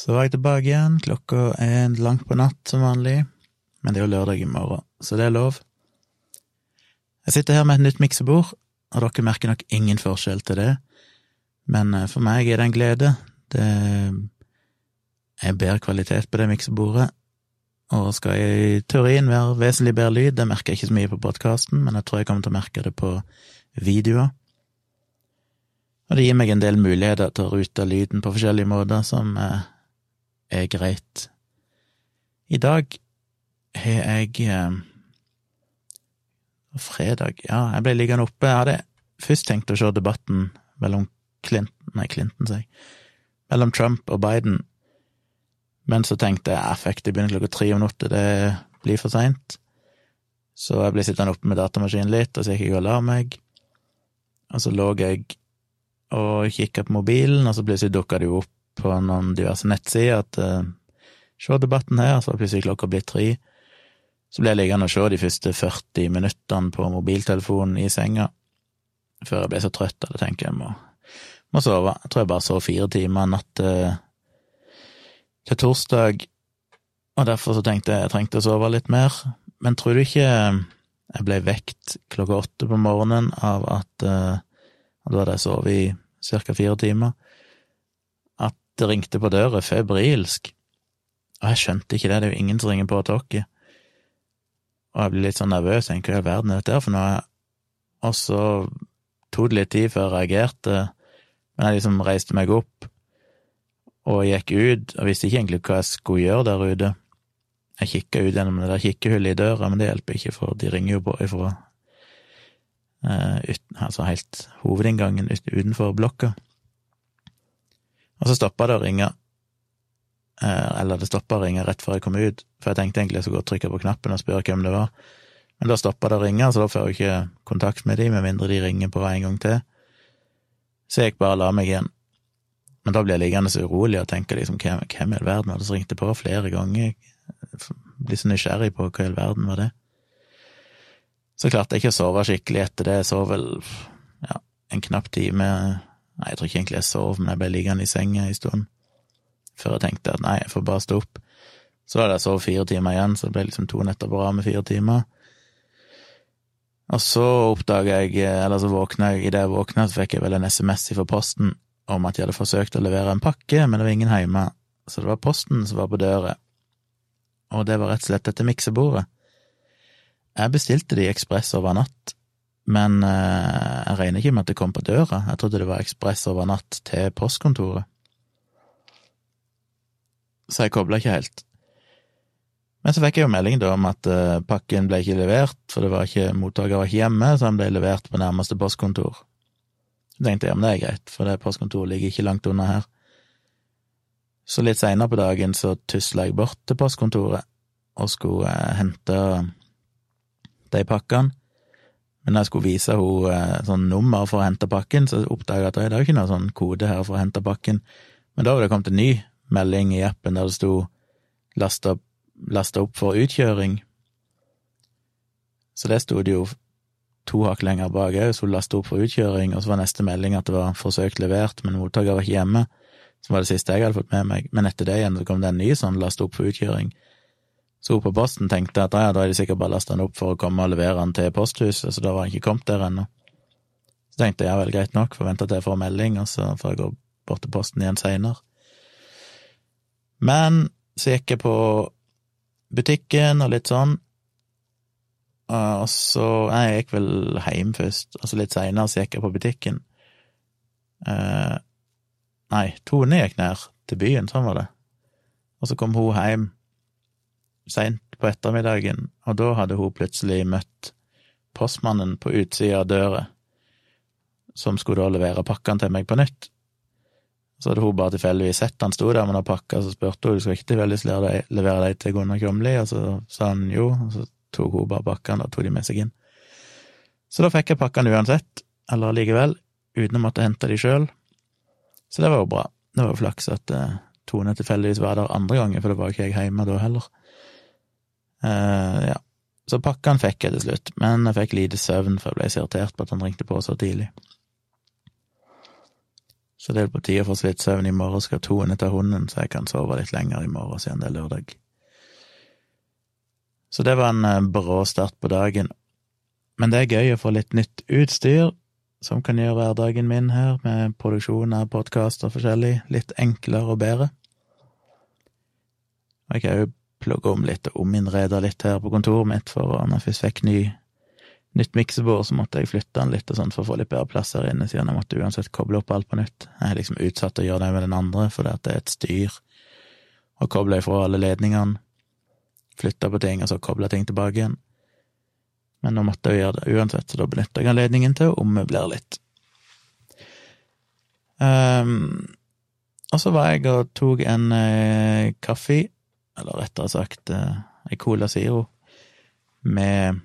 Så var jeg tilbake igjen, klokka er langt på natt som vanlig, men det er jo lørdag i morgen, så det er lov. Jeg sitter her med et nytt miksebord, og dere merker nok ingen forskjell til det, men eh, for meg er det en glede. Det er bedre kvalitet på det miksebordet, og skal i teorien være vesentlig bedre lyd. Det merker jeg ikke så mye på podkasten, men jeg tror jeg kommer til å merke det på videoer. Og det gir meg en del muligheter til å rute lyden på forskjellige måter som eh, er greit. I dag har jeg eh, Fredag, ja, jeg ble liggende oppe. Jeg hadde først tenkt å se debatten mellom Clinton Nei, Clinton, sier jeg. Mellom Trump og Biden. Men så tenkte jeg fuck, det begynner klokka tre om natta, det blir for seint. Så jeg ble sittende oppe med datamaskinen litt, og så gikk jeg og la meg. Og så lå jeg og kikka på mobilen, og så plutselig dukka det jo opp på noen diverse nettsider at uh, se debatten her, så plutselig klokka blitt tre. Så ble jeg liggende og se de første 40 minuttene på mobiltelefonen i senga, før jeg ble så trøtt at jeg tenker jeg må, må sove. Jeg tror jeg bare sov fire timer natt til, til torsdag, og derfor så tenkte jeg jeg trengte å sove litt mer. Men tror du ikke jeg ble vekt klokka åtte på morgenen av at uh, Da hadde jeg sovet i ca. fire timer. Det ringte på døra febrilsk. Og jeg skjønte ikke det, det er jo ingen som ringer på og talker. Og jeg blir litt sånn nervøs, tenker hva i all verden er dette for noe? Og så tok det litt tid før jeg reagerte, men jeg liksom reiste meg opp og gikk ut, og visste ikke egentlig hva jeg skulle gjøre der ute. Jeg kikka ut gjennom det der kikkehullet i døra, men det hjelper ikke, for de ringer jo på ifra uh, ut, altså helt hovedinngangen utenfor blokka. Og så stoppa det å ringe, uh, eller det stoppa å ringe rett før jeg kom ut, for jeg tenkte egentlig jeg skulle gå og trykke på knappen og spørre hvem det var, men da stoppa det å ringe, så da får jeg ikke kontakt med de, med mindre de ringer på en gang til. Så jeg gikk bare og la meg igjen. Men da blir jeg liggende så urolig og tenker liksom, hvem, i all verden var det som ringte på flere ganger? Blir så nysgjerrig på hva i all verden var det. Så klarte jeg ikke å sove skikkelig etter det. Jeg sov vel ja, en knapp time. Nei, jeg tror ikke egentlig jeg sov, men jeg ble liggende i senga en stund. Før jeg tenkte at nei, jeg får bare stå opp. Så hadde jeg sovet fire timer igjen, så det ble liksom to netter på rad med fire timer. Og så oppdaga jeg, eller så våkna jeg, idet jeg våkna, så fikk jeg vel en SMS fra Posten om at de hadde forsøkt å levere en pakke, men det var ingen hjemme, så det var Posten som var på døra, og det var rett og slett dette miksebordet. Jeg bestilte det i ekspress over natt, men eh, jeg regner ikke med at det kom på døra, jeg trodde det var ekspress over natt til postkontoret. Så jeg kobla ikke helt. Men så fikk jeg jo melding da om at uh, pakken ble ikke levert, for det var ikke, mottaker var ikke hjemme, så den ble levert på nærmeste postkontor. Så tenkte jeg ja, det er greit, for det postkontoret ligger ikke langt unna her. Så litt seinere på dagen så tusla jeg bort til postkontoret og skulle uh, hente de pakkene. Men da jeg skulle vise henne uh, sånn nummer for å hente pakken, så oppdaga jeg at det er jo ikke noe sånn kode her for å hente pakken. Men da var det kommet en ny melding i appen der det sto lasta opp opp for utkjøring. Så det sto det jo to hakk lenger bak òg, så hun lasta opp for utkjøring, og så var neste melding at det var forsøkt levert, men mottaker var ikke hjemme, som var det siste jeg hadde fått med meg. Men etter det igjen så kom det en ny sånn lasta opp for utkjøring. Så hun på posten tenkte at ja, da er de sikkert bare lasta den opp for å komme og levere den til posthuset, så da var han ikke kommet der ennå. Så tenkte jeg ja vel, greit nok, forventa til jeg får melding, og så får jeg gå bort til posten igjen seinere. Men så gikk jeg på butikken og litt sånn. Og så Nei, jeg gikk vel hjem først, og så litt seinere så gikk jeg på butikken. Eh, nei, Tone gikk ned til byen, sånn var det. Og så kom hun hjem seint på ettermiddagen, og da hadde hun plutselig møtt postmannen på utsida av døra, som skulle da levere pakkene til meg på nytt. Så hadde hun bare tilfeldigvis sett han sto der med noen pakker, så spurte hun du skal ikke tilfeldigvis levere dem til Gunnar Kjomli, og så sa han jo, og så tok hun bare pakkene og tok de med seg inn. Så da fikk jeg pakkene uansett, eller likevel, uten å måtte hente de sjøl. Så det var jo bra. Det var jo flaks at uh, Tone tilfeldigvis var der andre gangen, for det var ikke jeg hjemme da heller. Uh, ja. Så pakkene fikk jeg til slutt, men jeg fikk lite søvn, for jeg ble så irritert på at han ringte på så tidlig. Så det er på tide å få litt søvn i morgen, skal Tone ta hunden, så jeg kan sove litt lenger i morgen siden det er lørdag. Så det var en eh, brå start på dagen. Men det er gøy å få litt nytt utstyr som kan gjøre hverdagen min her, med produksjon av podkaster forskjellig, litt enklere og bedre. Og jeg har jo plugge om litt og ominnrede litt her på kontoret mitt, for når jeg først fikk ny nytt miksebord, så måtte jeg flytte den litt og sånt for å få litt bedre plass her inne, siden jeg måtte uansett koble opp alt på nytt. Jeg har liksom utsatt å gjøre det med den andre, fordi det er et styr å koble ifra alle ledningene, flytte på ting, og så koble ting tilbake igjen. Men nå måtte jeg gjøre det uansett, så da benytter jeg anledningen til å ommøblere litt. Um, og så var jeg og tok en eh, kaffe, eller rettere sagt eh, ei Cola Zero, med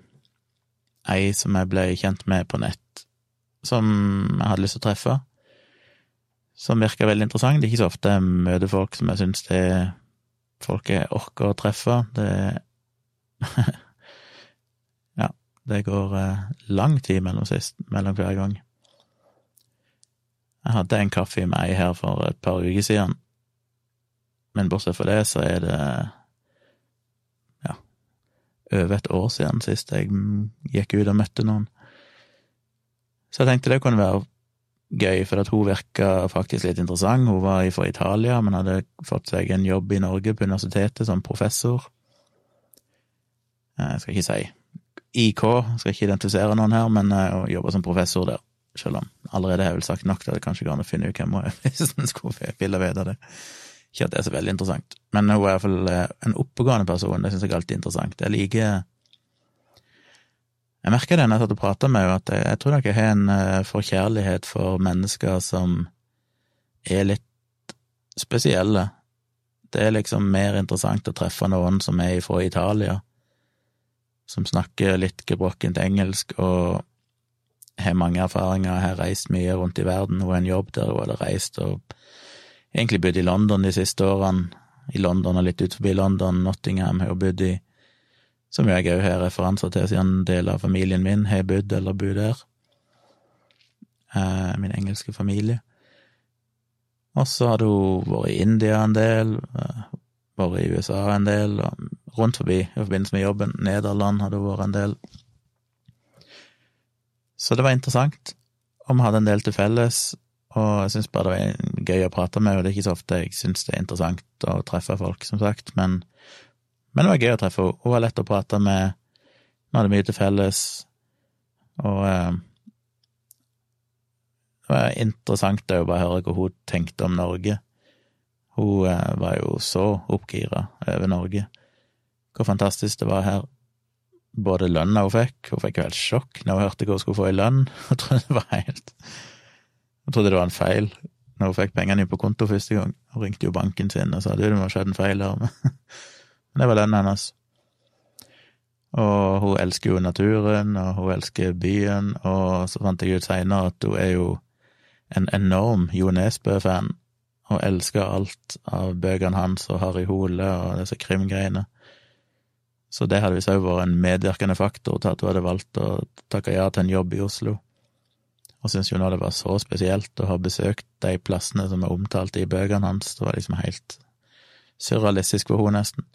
ei som jeg ble kjent med på nett, som jeg hadde lyst til å treffe, som virka veldig interessant. Det er ikke så ofte jeg møter folk som jeg syns det er folk jeg orker å treffe. Det Ja, det går eh, lang tid mellom sist, mellom hver gang. Jeg hadde en kaffe med ei her for et par uker siden, men bortsett fra det så er det ja, over et år siden sist jeg gikk ut og møtte noen. Så jeg tenkte det kunne være gøy, for at hun virka faktisk litt interessant. Hun var fra Italia, men hadde fått seg en jobb i Norge på universitetet som professor. Jeg skal ikke si IK, skal ikke identifisere noen her, men eh, hun jobba som professor der. Selv om allerede har jeg vel sagt nok til at det kanskje går an å finne ut hvem hun er, hvis en skulle ville vite det. Ikke at det er så veldig interessant, men hun er i hvert fall eh, en oppegående person, det syns jeg alltid er interessant. Jeg liker Jeg merker det når jeg satt og prata med henne, at jeg, jeg, tror jeg har en uh, forkjærlighet for mennesker som er litt spesielle. Det er liksom mer interessant å treffe noen som er fra Italia, som snakker litt gebrokkent engelsk og har mange erfaringer, har reist mye rundt i verden. Hun har en jobb der hun hadde reist og egentlig bodd i London de siste årene. I London og litt ut forbi London. Nottingham har jeg bodd i, som jeg òg har referanser til, siden deler av familien min har bodd eller bor der. Eh, min engelske familie. Og så hadde hun vært i India en del, eh, vært i USA en del, og rundt forbi i forbindelse med jobben. Nederland hadde hun vært en del. Så det var interessant, og vi hadde en del til felles, og jeg syns bare det var gøy å prate med, og det er ikke så ofte jeg syns det er interessant å treffe folk, som sagt, men, men det var gøy å treffe henne. Hun var lett å prate med, vi hadde mye til felles, og eh, det var interessant å bare høre hva hun tenkte om Norge. Hun eh, var jo så oppgira over Norge, hvor fantastisk det var her. Både lønna hun fikk, hun fikk jo helt sjokk når hun hørte hva hun skulle få i lønn. Hun trodde det var helt jeg trodde det var en feil når hun fikk pengene på konto første gang. Hun ringte jo banken sin og sa du, det må ha skjedd en feil her. Men det var lønnen hennes. Og hun elsker jo naturen, og hun elsker byen, og så fant jeg ut seinere at hun er jo en enorm Jo Nesbø-fan, og elsker alt av bøkene hans og Harry Hole og disse krimgreiene. Så det hadde visst òg vært en medvirkende faktor til at hun hadde valgt å takke ja til en jobb i Oslo og syntes jo nå det var så spesielt å ha besøkt de plassene som er omtalt i bøkene hans. Det var liksom helt surrealistisk for henne, nesten.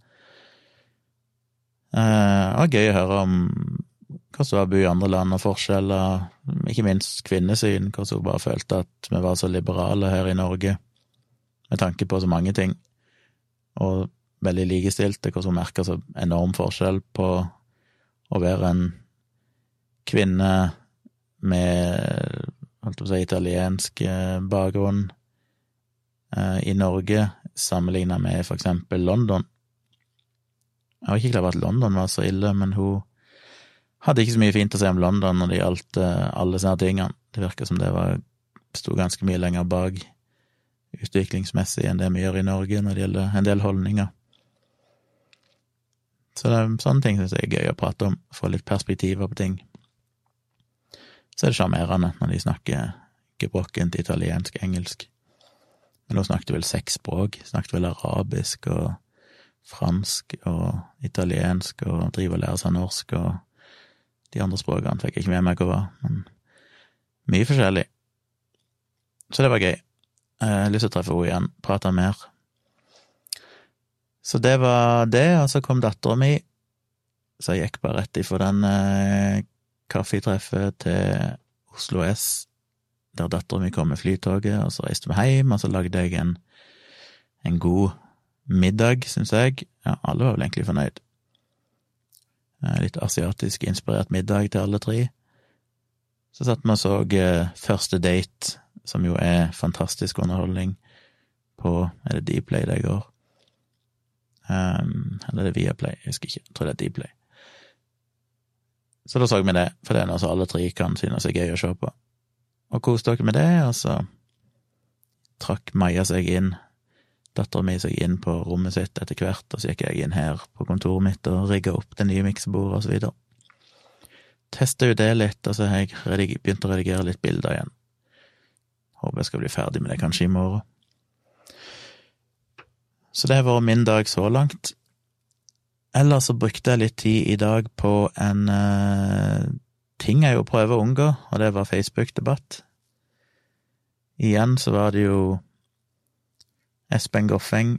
Eh, og gøy å høre om hvordan det var å bo i andre land, og forskjeller, ikke minst kvinnesyn, hvordan hun bare følte at vi var så liberale her i Norge, med tanke på så mange ting, og veldig likestilte, hvordan hun merka så enorm forskjell på å være en kvinne med holdt å si, italiensk eh, bakgrunn eh, i Norge, sammenligna med for eksempel London. Jeg var ikke klar over at London var så ille, men hun hadde ikke så mye fint å si om London når det gjaldt eh, alle sånne tingene. Det virka som det var sto ganske mye lenger bak utviklingsmessig enn det vi gjør i Norge når det gjelder en del holdninger. Så det, er sånne ting syns jeg er gøy å prate om, få litt perspektiver på ting så er det sjarmerende når de snakker gebrokkent italiensk, engelsk. Men hun snakket vel seks språk. Snakket vel arabisk og fransk og italiensk og driver og lærer seg norsk og de andre språkene fikk jeg ikke med meg hva var, men mye forskjellig. Så det var gøy. Jeg har lyst til å treffe henne igjen, prate mer. Så det var det, og så kom dattera mi, så jeg gikk bare rett ifra den eh, kaffetreffet til Oslo S, der dattera mi kom med flytoget, og så reiste vi hjem, og så lagde jeg en, en god middag, syns jeg. Ja, alle var vel egentlig fornøyd. Eh, litt asiatisk inspirert middag til alle tre. Så satt vi og så eh, Første date, som jo er fantastisk underholdning, på Er det Dplay det går? Um, eller er det Viaplay? Jeg husker ikke. Jeg tror det er Dplay. Så da så vi det, for det er noe som alle tre kan synes er gøy å se på. Og koste dere med det, og så trakk Maja seg inn, dattera mi seg inn på rommet sitt etter hvert, og så gikk jeg inn her på kontoret mitt og rigga opp det nye miksebordet og så videre. Testa jo det litt, og så har jeg begynt å redigere litt bilder igjen. Håper jeg skal bli ferdig med det kanskje i morgen. Så det har vært min dag så langt. Ellers så brukte jeg litt tid i dag på en uh, ting jeg jo prøver å unngå, og det var Facebook-debatt. Igjen så var det jo Espen Goffeng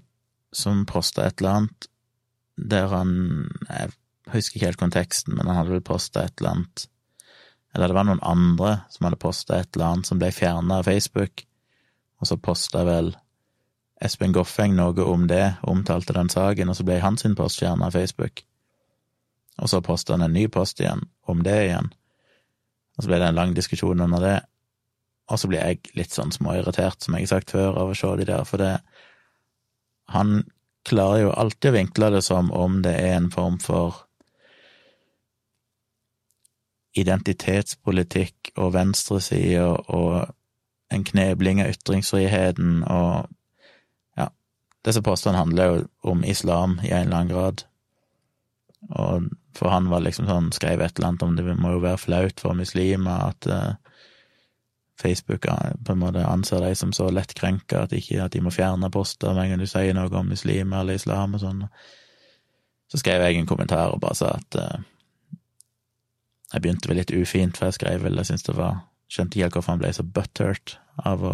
som posta et eller annet der han Jeg husker ikke helt konteksten, men han hadde vel posta et eller annet Eller det var noen andre som hadde posta et eller annet som ble fjerna av Facebook, og så posta vel Espen Goffeng noe om det, omtalte den saken, og så ble hans post fjerna av Facebook. Og så posta han en ny post igjen, om det igjen. Og så ble det en lang diskusjon under det. Og så blir jeg litt sånn småirritert, som jeg har sagt før, av å se de der, for det Han klarer jo alltid å vinkle det som om det er en form for identitetspolitikk og venstresida og en knebling av ytringsfriheten og disse postene handler jo om islam i en eller annen grad, og for han var liksom sånn, skrev et eller annet om det må jo være flaut for muslimer at uh, Facebook uh, på en måte anser dem som så lettkrenka at, ikke, at de må fjerne poster med en gang du sier noe om muslimer eller islam og sånn. Så skrev jeg en kommentar og bare sa at uh, jeg begynte vel litt ufint, for jeg skrev vel, jeg syntes det var Skjønte ikke helt hvorfor han ble så butthurt av å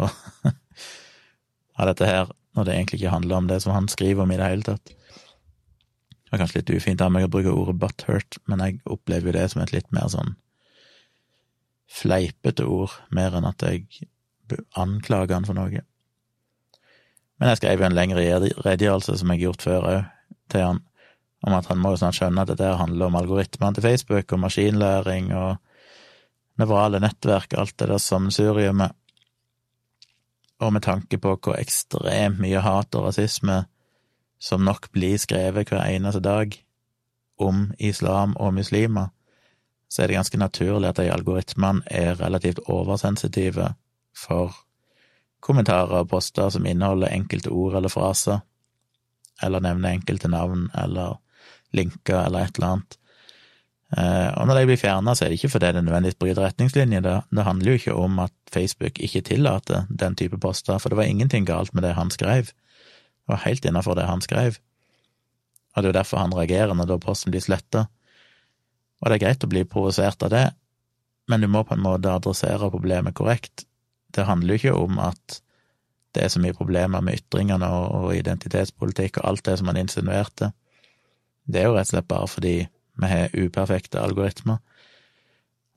ha dette her når det egentlig ikke handler om det som han skriver om i det hele tatt. Det var kanskje litt ufint av meg å bruke ordet butthurt, men jeg opplever jo det som et litt mer sånn fleipete ord, mer enn at jeg anklager han for noe. Men jeg skrev jo en lengre redegjørelse, som jeg har gjort før òg, til han, om at han må jo snart skjønne at dette handler om algoritmene til Facebook og maskinlæring og nevrale nettverk, alt det der sammensuriumet og med tanke på hvor ekstremt mye hat og rasisme som nok blir skrevet hver eneste dag om islam og muslimer, så er det ganske naturlig at de algoritmene er relativt oversensitive for kommentarer og poster som inneholder enkelte ord eller fraser, eller nevner enkelte navn eller linker eller et eller annet. Eh, og når de blir fjerna, så er det ikke fordi det nødvendigvis bryter retningslinjer. Det, handler jo ikke om at Facebook ikke tillater den type poster, for det var ingenting galt med det han skrev. Det var helt innafor det han skrev. Og det er jo derfor han reagerer når da posten blir sletta. Og det er greit å bli provosert av det, men du må på en måte adressere problemet korrekt. Det handler jo ikke om at det er så mye problemer med ytringene og, identitetspolitikk og alt det som han insinuerte. Det er jo rett og slett bare fordi vi har uperfekte algoritmer.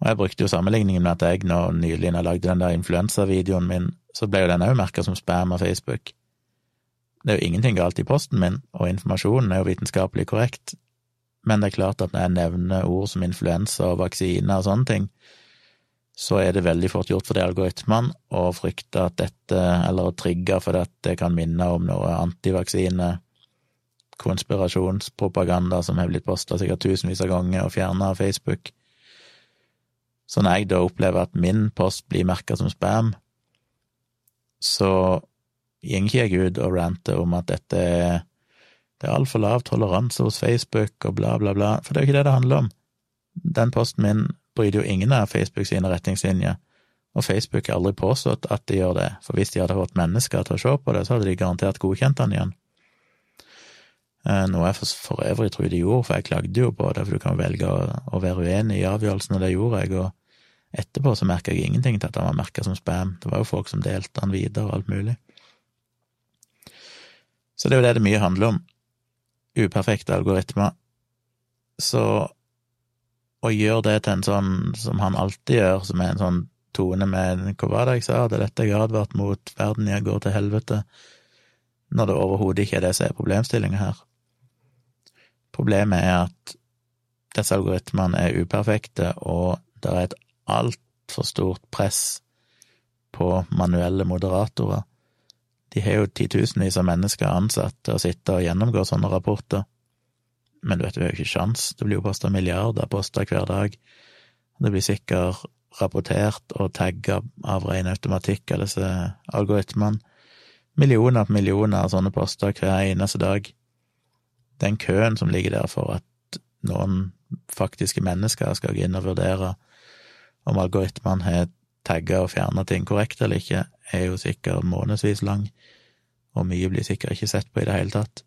Og jeg brukte jo sammenligningen med at jeg nå nylig har lagd den der influensavideoen min, så ble jo den òg merka som spam av Facebook. Det er jo ingenting galt i posten min, og informasjonen er jo vitenskapelig korrekt, men det er klart at når jeg nevner ord som influensa og vaksine og sånne ting, så er det veldig fort gjort for de algoritmene å frykte at dette, eller å trigge for at det kan minne om noe antivaksine konspirasjonspropaganda som har blitt posta sikkert tusenvis av ganger og fjerna av Facebook. Så når jeg da opplever at min post blir merka som spam, så går ikke jeg ut og ranter om at dette er det er altfor lav toleranse hos Facebook og bla, bla, bla, for det er jo ikke det det handler om. Den posten min bryter jo ingen av Facebook sine retningslinjer, og Facebook har aldri påstått at de gjør det, for hvis de hadde fått mennesker til å se på det, så hadde de garantert godkjent den igjen. Eh, noe jeg for, øvrig tror de gjorde, for jeg klagde jo på det, for du kan velge å, å være uenig i avgjørelsen, og det gjorde jeg, og etterpå så merka jeg ingenting til at han var merka som spam, det var jo folk som delte han videre og alt mulig. Så det er jo det det mye handler om. Uperfekte algoritmer. Så å gjøre det til en sånn som han alltid gjør, som er en sånn tone med Hva var det jeg sa? Det er dette jeg har advart mot. Verden jeg går til helvete. Når det overhodet ikke er det som er problemstillinga her. Problemet er at disse algoritmene er uperfekte, og det er et altfor stort press på manuelle moderatorer. De har jo titusenvis av mennesker ansatt til å sitte og gjennomgå sånne rapporter, men du vet, vi har jo ikke sjans, det blir jo posta milliarder poster hver dag. Det blir sikkert rapportert og tagga av ren automatikk av disse algoritmene. Millioner på millioner av sånne poster hver eneste dag. Den køen som ligger der for at noen faktiske mennesker skal gå inn og vurdere om algoritmene har tagga og fjerna ting korrekt eller ikke, er jo sikkert månedsvis lang, og mye blir sikkert ikke sett på i det hele tatt.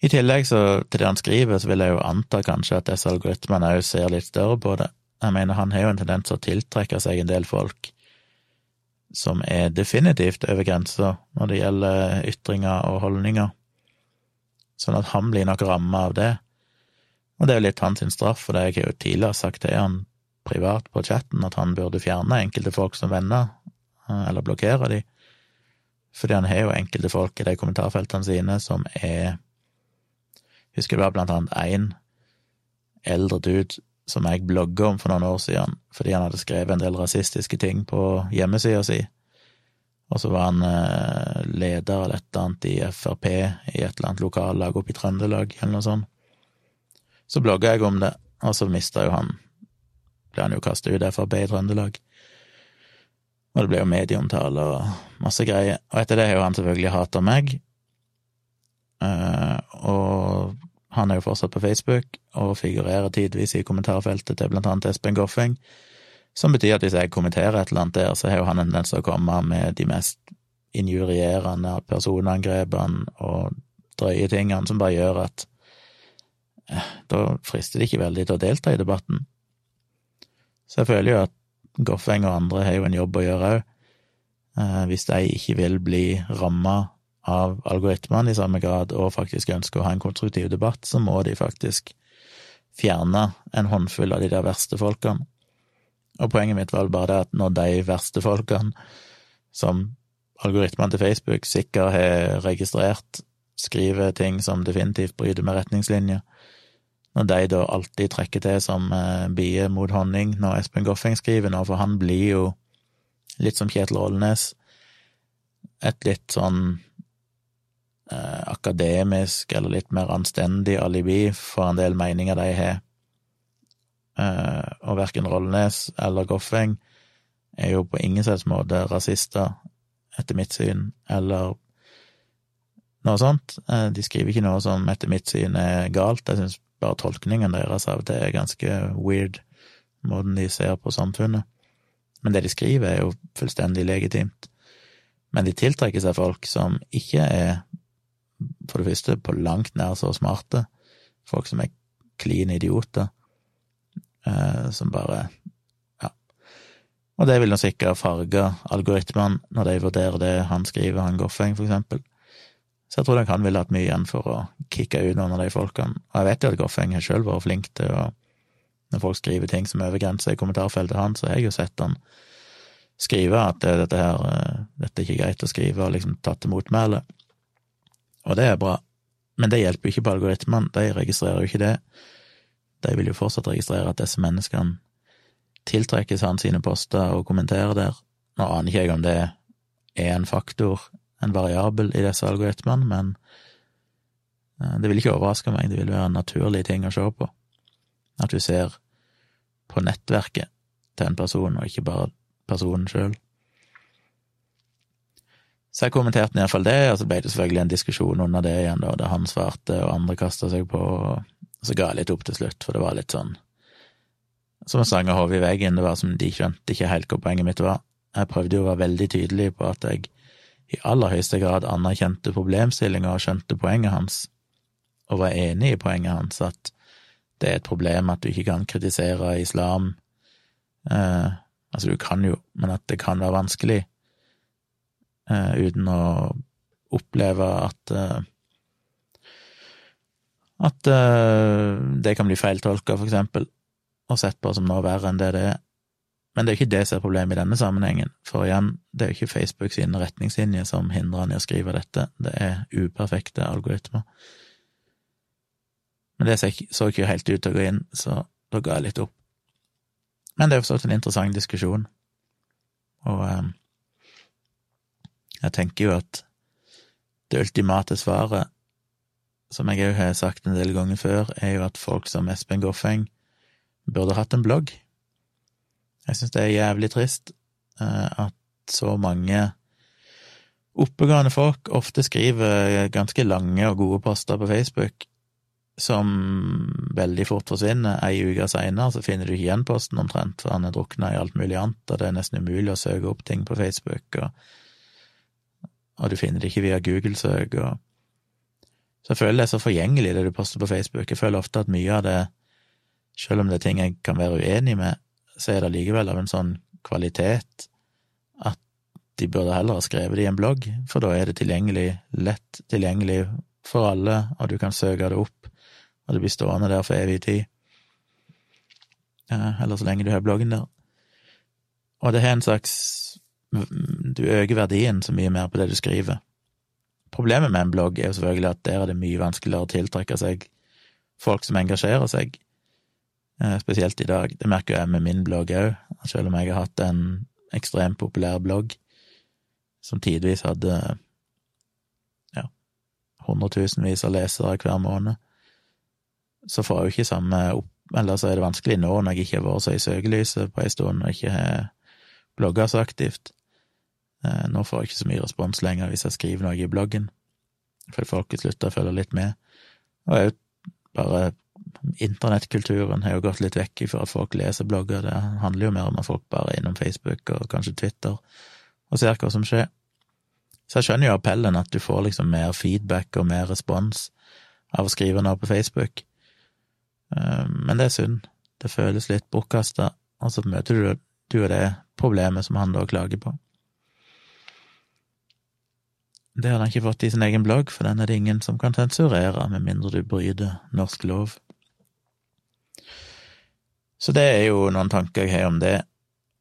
I tillegg så, til det han skriver, så vil jeg jo anta kanskje at disse algoritmene òg ser litt større på det. Jeg mener, han har jo en tendens til å tiltrekke seg en del folk som er definitivt over grensa når det gjelder ytringer og holdninger, sånn at han blir nok ramma av det. Og det er jo litt hans straff, for det jeg har jo tidligere sagt til han privat på chatten at han burde fjerne enkelte folk som venner, eh, eller blokkere de, fordi han har jo enkelte folk i de kommentarfeltene sine som er Husker det var blant annet én eldre dude som jeg blogga om for noen år siden, fordi han hadde skrevet en del rasistiske ting på hjemmesida si. Og så var han eh, leder eller et eller annet i Frp i et eller annet lokallag oppe i Trøndelag, eller noe sånt. Så blogga jeg om det, og så mista jo han ble han jo kasta ut Frp i Trøndelag. Og det ble jo medieomtale og masse greier. Og etter det har jo han selvfølgelig hata meg. Uh, og han er jo fortsatt på Facebook og figurerer tidvis i kommentarfeltet til blant annet Espen Goffeng, som betyr at hvis jeg kommenterer et eller annet der, så har jo han en tendens til å komme med de mest injurierende personangrepene og drøye tingene som bare gjør at eh, da frister det ikke veldig til å delta i debatten. Så jeg føler jo at Goffeng og andre har jo en jobb å gjøre òg. Eh, hvis de ikke vil bli ramma av algoritmene i samme grad, og faktisk ønsker å ha en konstruktiv debatt, så må de faktisk fjerne en håndfull av de der verste folkene. Og poenget mitt var bare det at når de verste folkene, som algoritmene til Facebook sikkert har registrert, skriver ting som definitivt bryter med retningslinjer, når de da alltid trekker til som bier bie mot honning når Espen Goffeng skriver nå, for han blir jo litt som Kjetil Ålnes, et litt sånn eh, akademisk eller litt mer anstendig alibi for en del meninger de har. Eh, og verken Rollnes eller Goffeng er jo på ingen slags måte rasister, etter mitt syn, eller noe sånt. Eh, de skriver ikke noe som etter mitt syn er galt. Jeg syns bare tolkningen deres av det er ganske weird, måten de ser på samfunnet. Men det de skriver, er jo fullstendig legitimt. Men de tiltrekker seg folk som ikke er, for det første, på langt nær så smarte. Folk som er klin idioter. Eh, som bare Ja. Og det vil nå sikkert farge algoritmene når de vurderer det han skriver, han Goffeng, for eksempel. Så jeg tror nok han ville hatt mye igjen for å kicke ut noen av de folkene. Og jeg vet jo at Goffeng har sjøl vært flink til å Når folk skriver ting som er over grensa i kommentarfeltet hans, så har jeg jo sett han skrive at dette her eh, dette er ikke greit å skrive, og liksom tatt til motmæle. Og det er bra. Men det hjelper jo ikke på algoritmene, de registrerer jo ikke det. De vil jo fortsatt registrere at disse menneskene tiltrekkes hans sine poster og kommenterer der. Nå aner ikke jeg om det er en faktor en variabel i disse algoritmene, men eh, det vil ikke overraske meg, det vil være en naturlig ting å se på. At du ser på nettverket til en person, og ikke bare personen sjøl. Så jeg kommenterte iallfall det, og så ble det selvfølgelig en diskusjon under det igjen, da, der han svarte og andre kasta seg på, så ga jeg litt opp til slutt, for det var litt sånn som å sange hodet i veggen, det var som de skjønte ikke helt hvor poenget mitt var. Jeg prøvde jo å være veldig tydelig på at jeg i aller høyeste grad anerkjente problemstillinga og skjønte poenget hans, og var enig i poenget hans, at det er et problem at du ikke kan kritisere islam. Eh, altså, du kan jo, men at det kan være vanskelig eh, uten å oppleve at uh, at uh, det kan bli feiltolka, for eksempel, og sett på som noe verre enn det det er. Men det er jo ikke det som er problemet i denne sammenhengen, for igjen, det er jo ikke Facebook sine retningslinjer som hindrer han i å skrive dette, det er uperfekte algoritmer. Men det så ikke helt ut til å gå inn, så da ga jeg litt opp. Men det er jo forstått en interessant diskusjon, og um, jeg tenker jo at det ultimate svaret, som jeg òg har sagt en del ganger før, er jo at folk som Espen Goffeng burde hatt en blogg. Jeg syns det er jævlig trist uh, at så mange oppegående folk ofte skriver ganske lange og gode poster på Facebook, som veldig fort forsvinner. Ei uke seinere så finner du ikke igjen posten omtrent, for han er drukna i alt mulig annet, og det er nesten umulig å søke opp ting på Facebook. og og du finner det ikke via Google-søk, og Så jeg føler det er så forgjengelig, det du poster på Facebook. Jeg føler ofte at mye av det, selv om det er ting jeg kan være uenig med, så er det likevel av en sånn kvalitet at de burde heller ha skrevet det i en blogg, for da er det tilgjengelig, lett tilgjengelig for alle, og du kan søke det opp, og det blir stående der for evig tid. Eller så lenge du har bloggen der. Og det har en slags du øker verdien så mye mer på det du skriver. Problemet med en blogg er jo selvfølgelig at der er det mye vanskeligere å tiltrekke seg folk som engasjerer seg, eh, spesielt i dag. Det merker jeg med min blogg òg, selv om jeg har hatt en ekstremt populær blogg som tidvis hadde ja, hundretusenvis av lesere hver måned, så får jeg jo ikke samme opp... Eller så er det vanskelig nå når jeg ikke har vært så i søkelyset på ei stund og ikke har blogga så aktivt. Eh, nå får jeg ikke så mye respons lenger hvis jeg skriver noe i bloggen, fordi folk har slutta å følge litt med. Og òg bare internettkulturen har jo gått litt vekk for at folk leser blogger, det handler jo mer om at folk bare er innom Facebook og kanskje Twitter og ser hva som skjer. Så jeg skjønner jo appellen at du får liksom mer feedback og mer respons av å skrive noe på Facebook, eh, men det er synd. Det føles litt bortkasta, og så møter du, du det problemet som han da klager på. Det hadde han ikke fått i sin egen blogg, for den er det ingen som kan sensurere, med mindre du bryter norsk lov. Så det er jo noen tanker jeg har om det,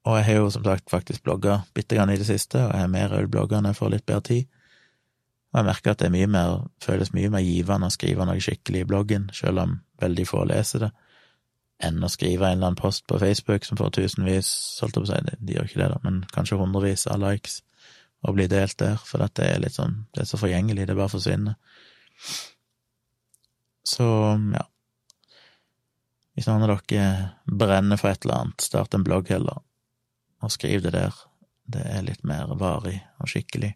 og jeg har jo som sagt faktisk blogga bitte grann i det siste, og jeg har mer blogga når jeg får litt bedre tid. Og jeg merker at det mye mer, føles mye mer givende å skrive noe skikkelig i bloggen, selv om veldig få leser det, enn å skrive en eller annen post på Facebook som får tusenvis, holdt jeg på å si, de gjør ikke det, da, men kanskje hundrevis av likes å bli delt der, for det er litt sånn Det er så forgjengelig, det bare forsvinner. Så, ja Hvis noen av dere brenner for et eller annet, start en blogg heller, og skriv det der. Det er litt mer varig og skikkelig.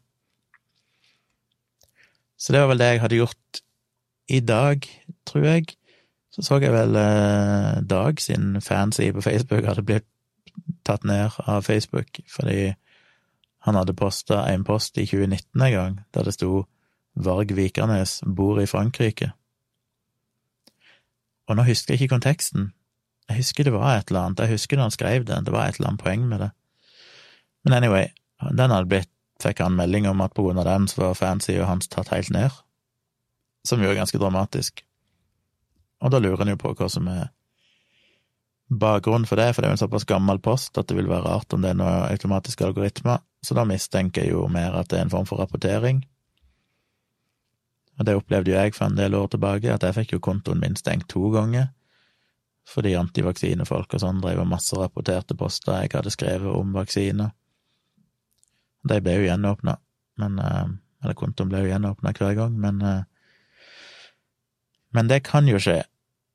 Så det var vel det jeg hadde gjort i dag, tror jeg. Så så jeg vel eh, Dag sin fanside på Facebook hadde blitt tatt ned av Facebook, fordi han hadde posta en post i 2019 en gang, der det sto Varg Vikernes bor i Frankrike. Og nå husker jeg ikke konteksten. Jeg husker det var et eller annet, jeg husker da han skrev det, det var et eller annet poeng med det. Men anyway, den hadde blitt, fikk han melding om at på grunn av den så var fansida hans tatt helt ned, som jo er ganske dramatisk. Og da lurer en jo på hva som er bakgrunnen for det, for det er jo en såpass gammel post at det vil være rart om det er noen automatiske algoritmer, så da mistenker jeg jo mer at det er en form for rapportering. Og det opplevde jo jeg for en del år tilbake, at jeg fikk jo kontoen min stengt to ganger, fordi antivaksinefolk og sånn drev og masserapporterte poster jeg hadde skrevet om vaksiner. De ble jo gjenåpna, men eh, Eller kontoen ble jo gjenåpna hver gang, men eh, Men det kan jo skje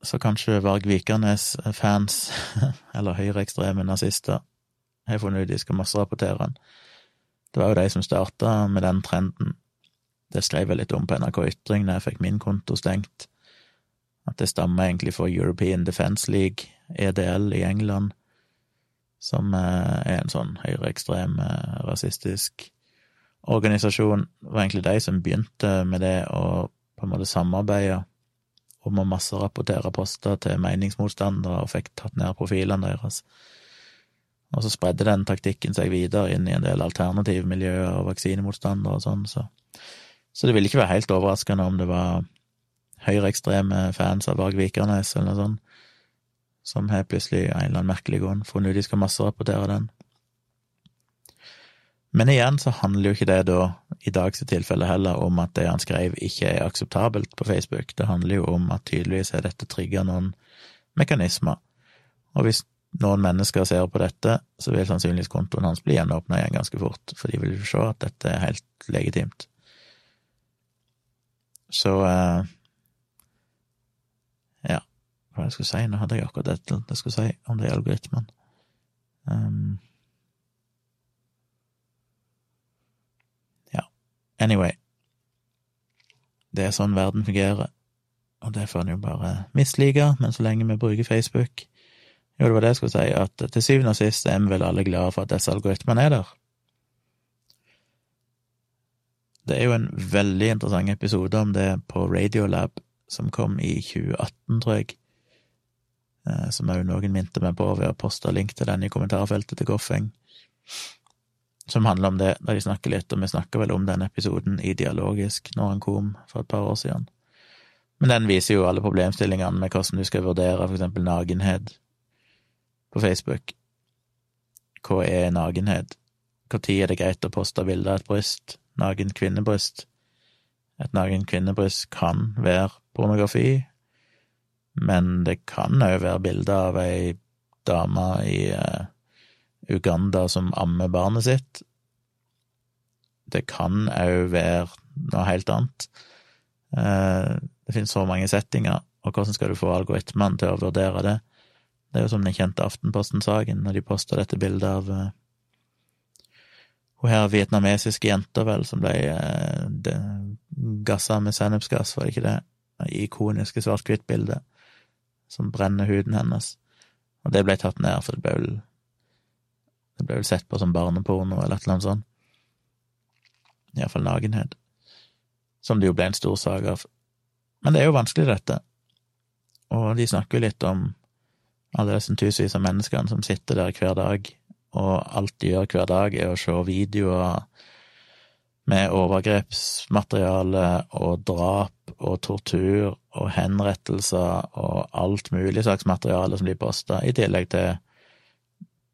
så kanskje Varg Vikernes-fans, eller høyreekstreme nazister, har funnet ut de skal masserapportere han. Det var jo de som starta med den trenden. Det skrev jeg litt om på NRK Ytring da jeg fikk min konto stengt, at det stammer egentlig fra European Defence League, EDL, i England, som eh, er en sånn høyreekstrem, eh, rasistisk organisasjon. Det var egentlig de som begynte med det å på en måte samarbeide om masse masserapportere poster til meningsmotstandere og fikk tatt ned profilene deres. Og så spredde den taktikken seg videre inn i en del alternative miljøer og vaksinemotstandere og sånn, så, Så det ville ikke være helt overraskende om det var høyreekstreme fans av Varg Vikernes eller noe sånt, som har plutselig en eller annen merkelig grunn funnet ut de skal masserapportere den. Men igjen så handler jo ikke det da, i dags tilfelle heller, om at det han skrev ikke er akseptabelt på Facebook. Det handler jo om at tydeligvis er dette trigga noen mekanismer. Og hvis noen mennesker ser på dette, så vil sannsynligvis kontoen hans bli gjenåpna igjen ganske fort, for de vil jo se at dette er helt legitimt. Så eh, ja, hva jeg skulle si? Nå hadde jeg akkurat dette jeg skulle si om de algoritmen. Um, ja, anyway. Det er sånn verden fungerer, og det får en jo bare mislike, men så lenge vi bruker Facebook Jo, det var det jeg skulle si, at til syvende og sist er vi vel alle glade for at disse algoritmene er der. Det er jo en veldig interessant episode om det på Radiolab som kom i 2018, tror jeg, eh, som òg noen minte meg på ved å poste link til den i kommentarfeltet til Goffeng, som handler om det, der de snakker litt, og vi snakker vel om den episoden i Dialogisk når han kom for et par år siden. Men den viser jo alle problemstillingene med hvordan du skal vurdere for eksempel nakenhet på Facebook. Hva er nakenhet? Når er det greit å poste bilde av et bryst? Naken kvinnebryst? Et naken kvinnebryst kan være pornografi, men det kan òg være bilder av ei dame i uh, Uganda som ammer barnet sitt. Det kan òg være noe helt annet. Uh, det finnes så mange settinger, og hvordan skal du få algoritmene til å vurdere det? Det er jo som den kjente Aftenposten-saken, når de posta dette bildet av uh, hun her vietnamesiske jenta, vel, som ble uh, gassa med sennepsgass, var det ikke det? ikoniske svart-hvitt-bildet som brenner huden hennes. Og det ble tatt ned, for det ble vel Det ble vel sett på som barneporno eller et eller annet sånt. Iallfall nakenhet. Som det jo ble en stor sak av. Men det er jo vanskelig, dette. Og de snakker jo litt om alle disse tusenvis av menneskene som sitter der hver dag, og alt de gjør hver dag, er å se videoer med overgrepsmateriale og drap og tortur og henrettelser og alt mulig slags materiale som blir posta, i tillegg til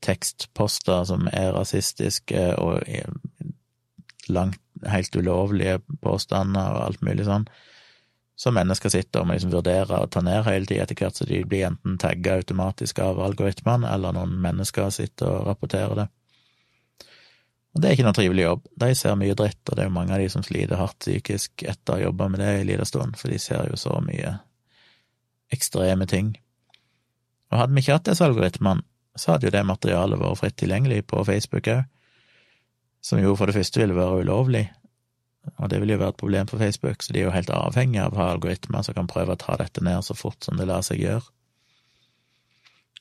tekstposter som er rasistiske og langt helt ulovlige påstander og alt mulig sånn, som mennesker sitter og må liksom vurdere å ta ned hele tida etter hvert så de blir enten tagga automatisk av algoritmene, eller noen mennesker sitter og rapporterer det. Og det er ikke noe trivelig jobb. De ser mye dritt, og det er jo mange av de som sliter hardt psykisk etter å ha jobba med det en liten stund, for de ser jo så mye ekstreme ting. Og hadde vi ikke hatt disse algoritmene, så hadde jo det materialet vært fritt tilgjengelig på Facebook òg, som jo for det første ville være ulovlig, og det vil jo være et problem for Facebook, så de er jo helt avhengige av å ha algoritmer som kan prøve å ta dette ned så fort som det lar seg gjøre.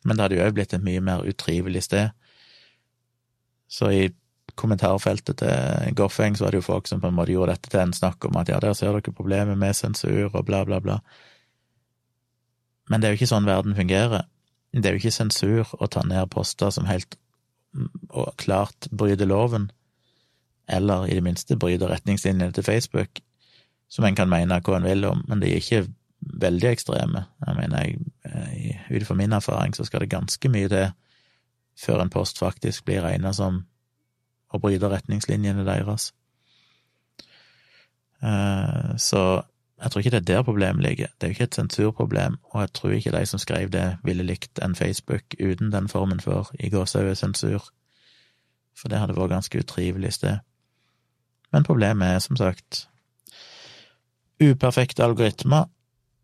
Men det hadde jo òg blitt et mye mer utrivelig sted. Så i kommentarfeltet til Goffeng, så var det jo folk som på en måte gjorde dette til en snakk om at ja, der ser dere problemet med sensur og bla, bla, bla. Men det er jo ikke sånn verden fungerer. Det er jo ikke sensur å ta ned poster som helt og klart bryter loven, eller i det minste bryter retningslinjene til Facebook, som en kan mene hva en vil om, men de er ikke veldig ekstreme. Jeg mener, jeg, ut fra min erfaring så skal det ganske mye til før en post faktisk blir regna som å bryte retningslinjene deres. Eh, så jeg tror ikke det er der problemet ligger. Det er jo ikke et sensurproblem, og jeg tror ikke de som skrev det, ville likt en Facebook uten den formen for i gåseøyne sensur, for det hadde vært ganske utrivelig sted. Men problemet er, som sagt, uperfekte algoritmer.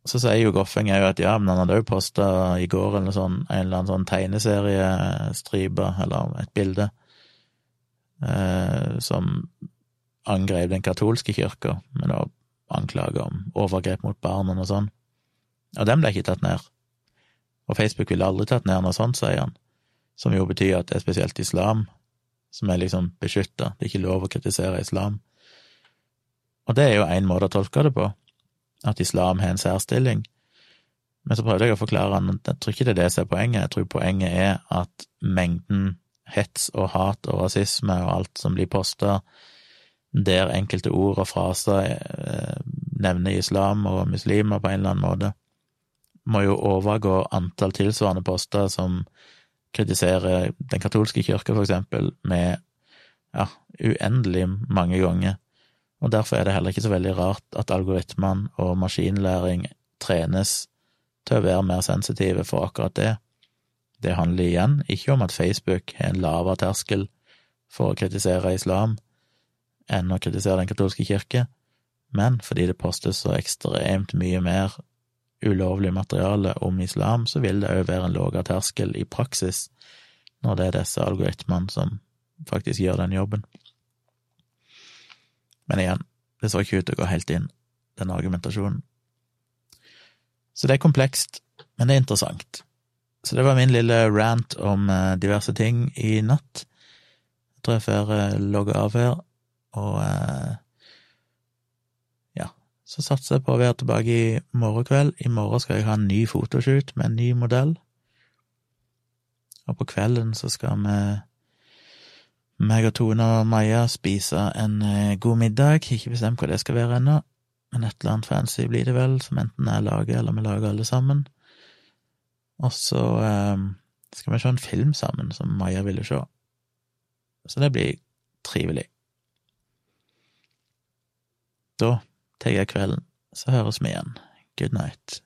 Så sier jo Goffeng at ja, men han hadde òg posta i går eller sånn, en eller annen sånn tegneseriestripe, eller et bilde, eh, som angrep den katolske kirka, det å anklage om overgrep mot barn og sånn. Og den ble ikke tatt ned. Og Facebook ville aldri tatt ned noe sånt, sier han, som jo betyr at det er spesielt islam som er liksom beskytta, det er ikke lov å kritisere islam. Og det er jo én måte å tolke det på, at islam har en særstilling. Men så prøvde jeg å forklare han at jeg tror ikke det er det som er poenget, jeg tror poenget er at mengden hets og hat og rasisme og alt som blir posta der enkelte ord og fraser eh, nevner islam og muslimer på en eller annen måte, må jo overgå antall tilsvarende poster som kritiserer den katolske kirka, for eksempel, med ja, uendelig mange ganger. Og derfor er det heller ikke så veldig rart at algoritmene og maskinlæring trenes til å være mer sensitive for akkurat det. Det handler igjen ikke om at Facebook har en lavere terskel for å kritisere islam enn å kritisere den katolske kirke, men fordi det postes så ekstremt mye mer ulovlig materiale om islam, så vil det òg være en lavere terskel i praksis når det er disse algoritmene som faktisk gjør den jobben. Men igjen, det så ikke ut til å gå helt inn, den argumentasjonen. Så det er komplekst, men det er interessant. Så det var min lille rant om eh, diverse ting i natt. Jeg tror jeg får eh, logge av her, og eh, ja, så satser jeg på å være tilbake i morgen kveld. I morgen skal jeg ha en ny fotoshoot med en ny modell. Og på kvelden så skal vi, meg og Tone og Maja, spise en god middag. Ikke bestemt hva det skal være ennå. Men et eller annet fancy blir det vel, som enten jeg lager, eller vi lager alle sammen. Og så eh, skal vi se en film sammen som Maja ville se. Så det blir trivelig. Da tar jeg kvelden, så høres vi igjen. Good night.